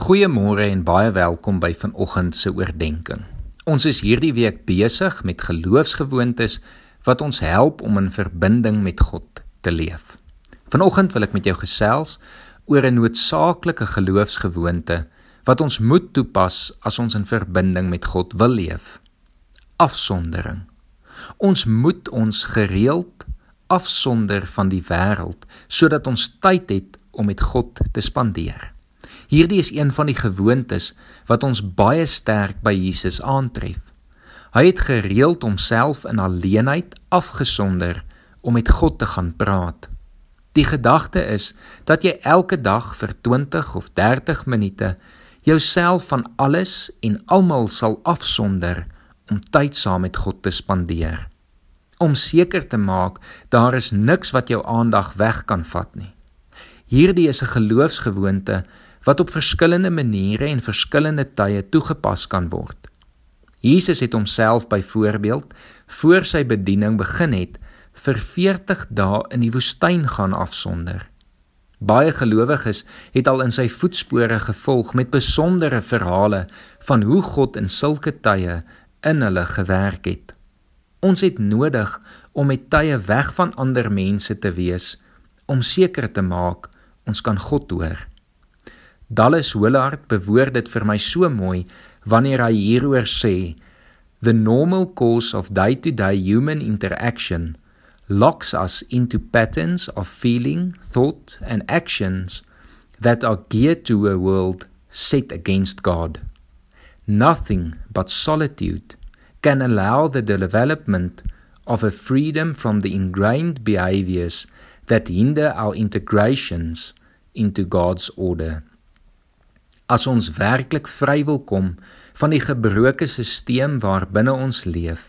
Goeiemôre en baie welkom by vanoggend se oordeenking. Ons is hierdie week besig met geloofsgewoontes wat ons help om in verbinding met God te leef. Vanoggend wil ek met jou gesels oor 'n noodsaaklike geloofsgewoonte wat ons moet toepas as ons in verbinding met God wil leef. Afsondering. Ons moet ons gereeld afsonder van die wêreld sodat ons tyd het om met God te spandeer. Hierdie is een van die gewoontes wat ons baie sterk by Jesus aantref. Hy het gereeld homself in alleenheid afgesonder om met God te gaan praat. Die gedagte is dat jy elke dag vir 20 of 30 minute jouself van alles en almal sal afsonder om tyd saam met God te spandeer. Om seker te maak daar is niks wat jou aandag weg kan vat nie. Hierdie is 'n geloofsgewoonte wat op verskillende maniere en verskillende tye toegepas kan word. Jesus het homself byvoorbeeld voor sy bediening begin het vir 40 dae in die woestyn gaan afsonder. Baie gelowiges het al in sy voetspore gevolg met besondere verhale van hoe God in sulke tye in hulle gewerk het. Ons het nodig om met tye weg van ander mense te wees om seker te maak ons kan God hoor. Dallas Willard bewoord dit vir my so mooi wanneer hy hieroor sê the normal course of day-to-day -day human interaction locks us into patterns of feeling, thought and actions that are geared to a world set against God. Nothing but solitude can allow the development of a freedom from the ingrained behaviors that hinder our integrations into God's order. As ons werklik vry wil kom van die gebroke stelsel waarbinne ons leef,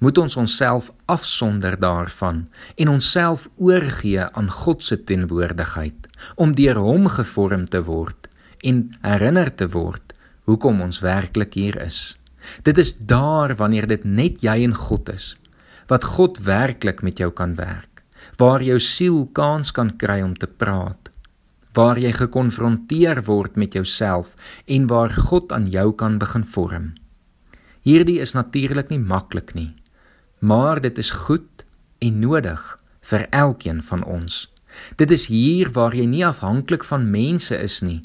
moet ons onsself afsonder daarvan en onsself oorgee aan God se teenwoordigheid om deur hom gevorm te word en herinner te word hoekom ons werklik hier is. Dit is daar wanneer dit net jy en God is wat God werklik met jou kan werk, waar jou siel kans kan kry om te praat waar jy gekonfronteer word met jouself en waar God aan jou kan begin vorm. Hierdie is natuurlik nie maklik nie, maar dit is goed en nodig vir elkeen van ons. Dit is hier waar jy nie afhanklik van mense is nie,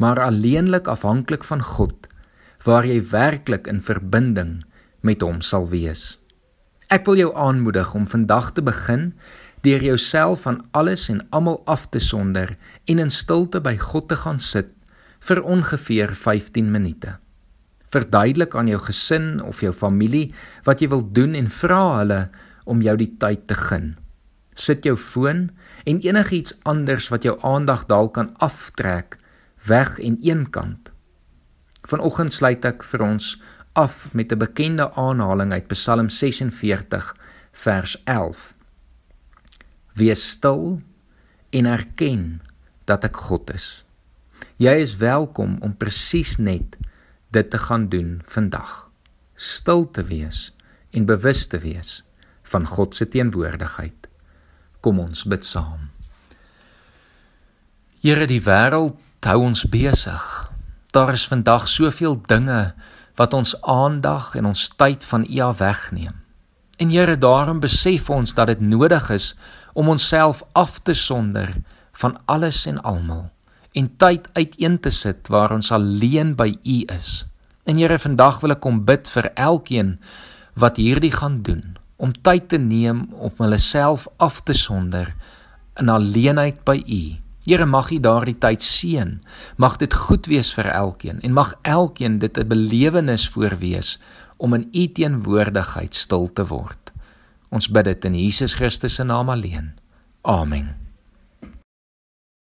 maar alleenlik afhanklik van God, waar jy werklik in verbinding met hom sal wees. Ek wil jou aanmoedig om vandag te begin deur jouself van alles en almal af te sonder en in stilte by God te gaan sit vir ongeveer 15 minute. Verduidelik aan jou gesin of jou familie wat jy wil doen en vra hulle om jou die tyd te gun. Sit jou foon en enigiets anders wat jou aandag dalk kan aftrek weg en eenkant. Vanoggend sluit ek vir ons af met 'n bekende aanhaling uit Psalm 46 vers 11. Wees stil en erken dat ek God is. Jy is welkom om presies net dit te gaan doen vandag. Stil te wees en bewus te wees van God se teenwoordigheid. Kom ons bid saam. Here, die wêreld hou ons besig. Daar is vandag soveel dinge wat ons aandag en ons tyd van U af wegneem. En Here, daarom besef ons dat dit nodig is om onsself af te sonder van alles en almal en tyd uiteen te sit waar ons alleen by U is. En Here, vandag wil ek kom bid vir elkeen wat hierdie gaan doen om tyd te neem om hulle self af te sonder in alleenheid by U. Here mag U daardie tyd seën. Mag dit goed wees vir elkeen en mag elkeen dit 'n belewenis voorwees om in U teenwoordigheid stil te word. Ons bid dit in Jesus Christus se naam alleen. Amen.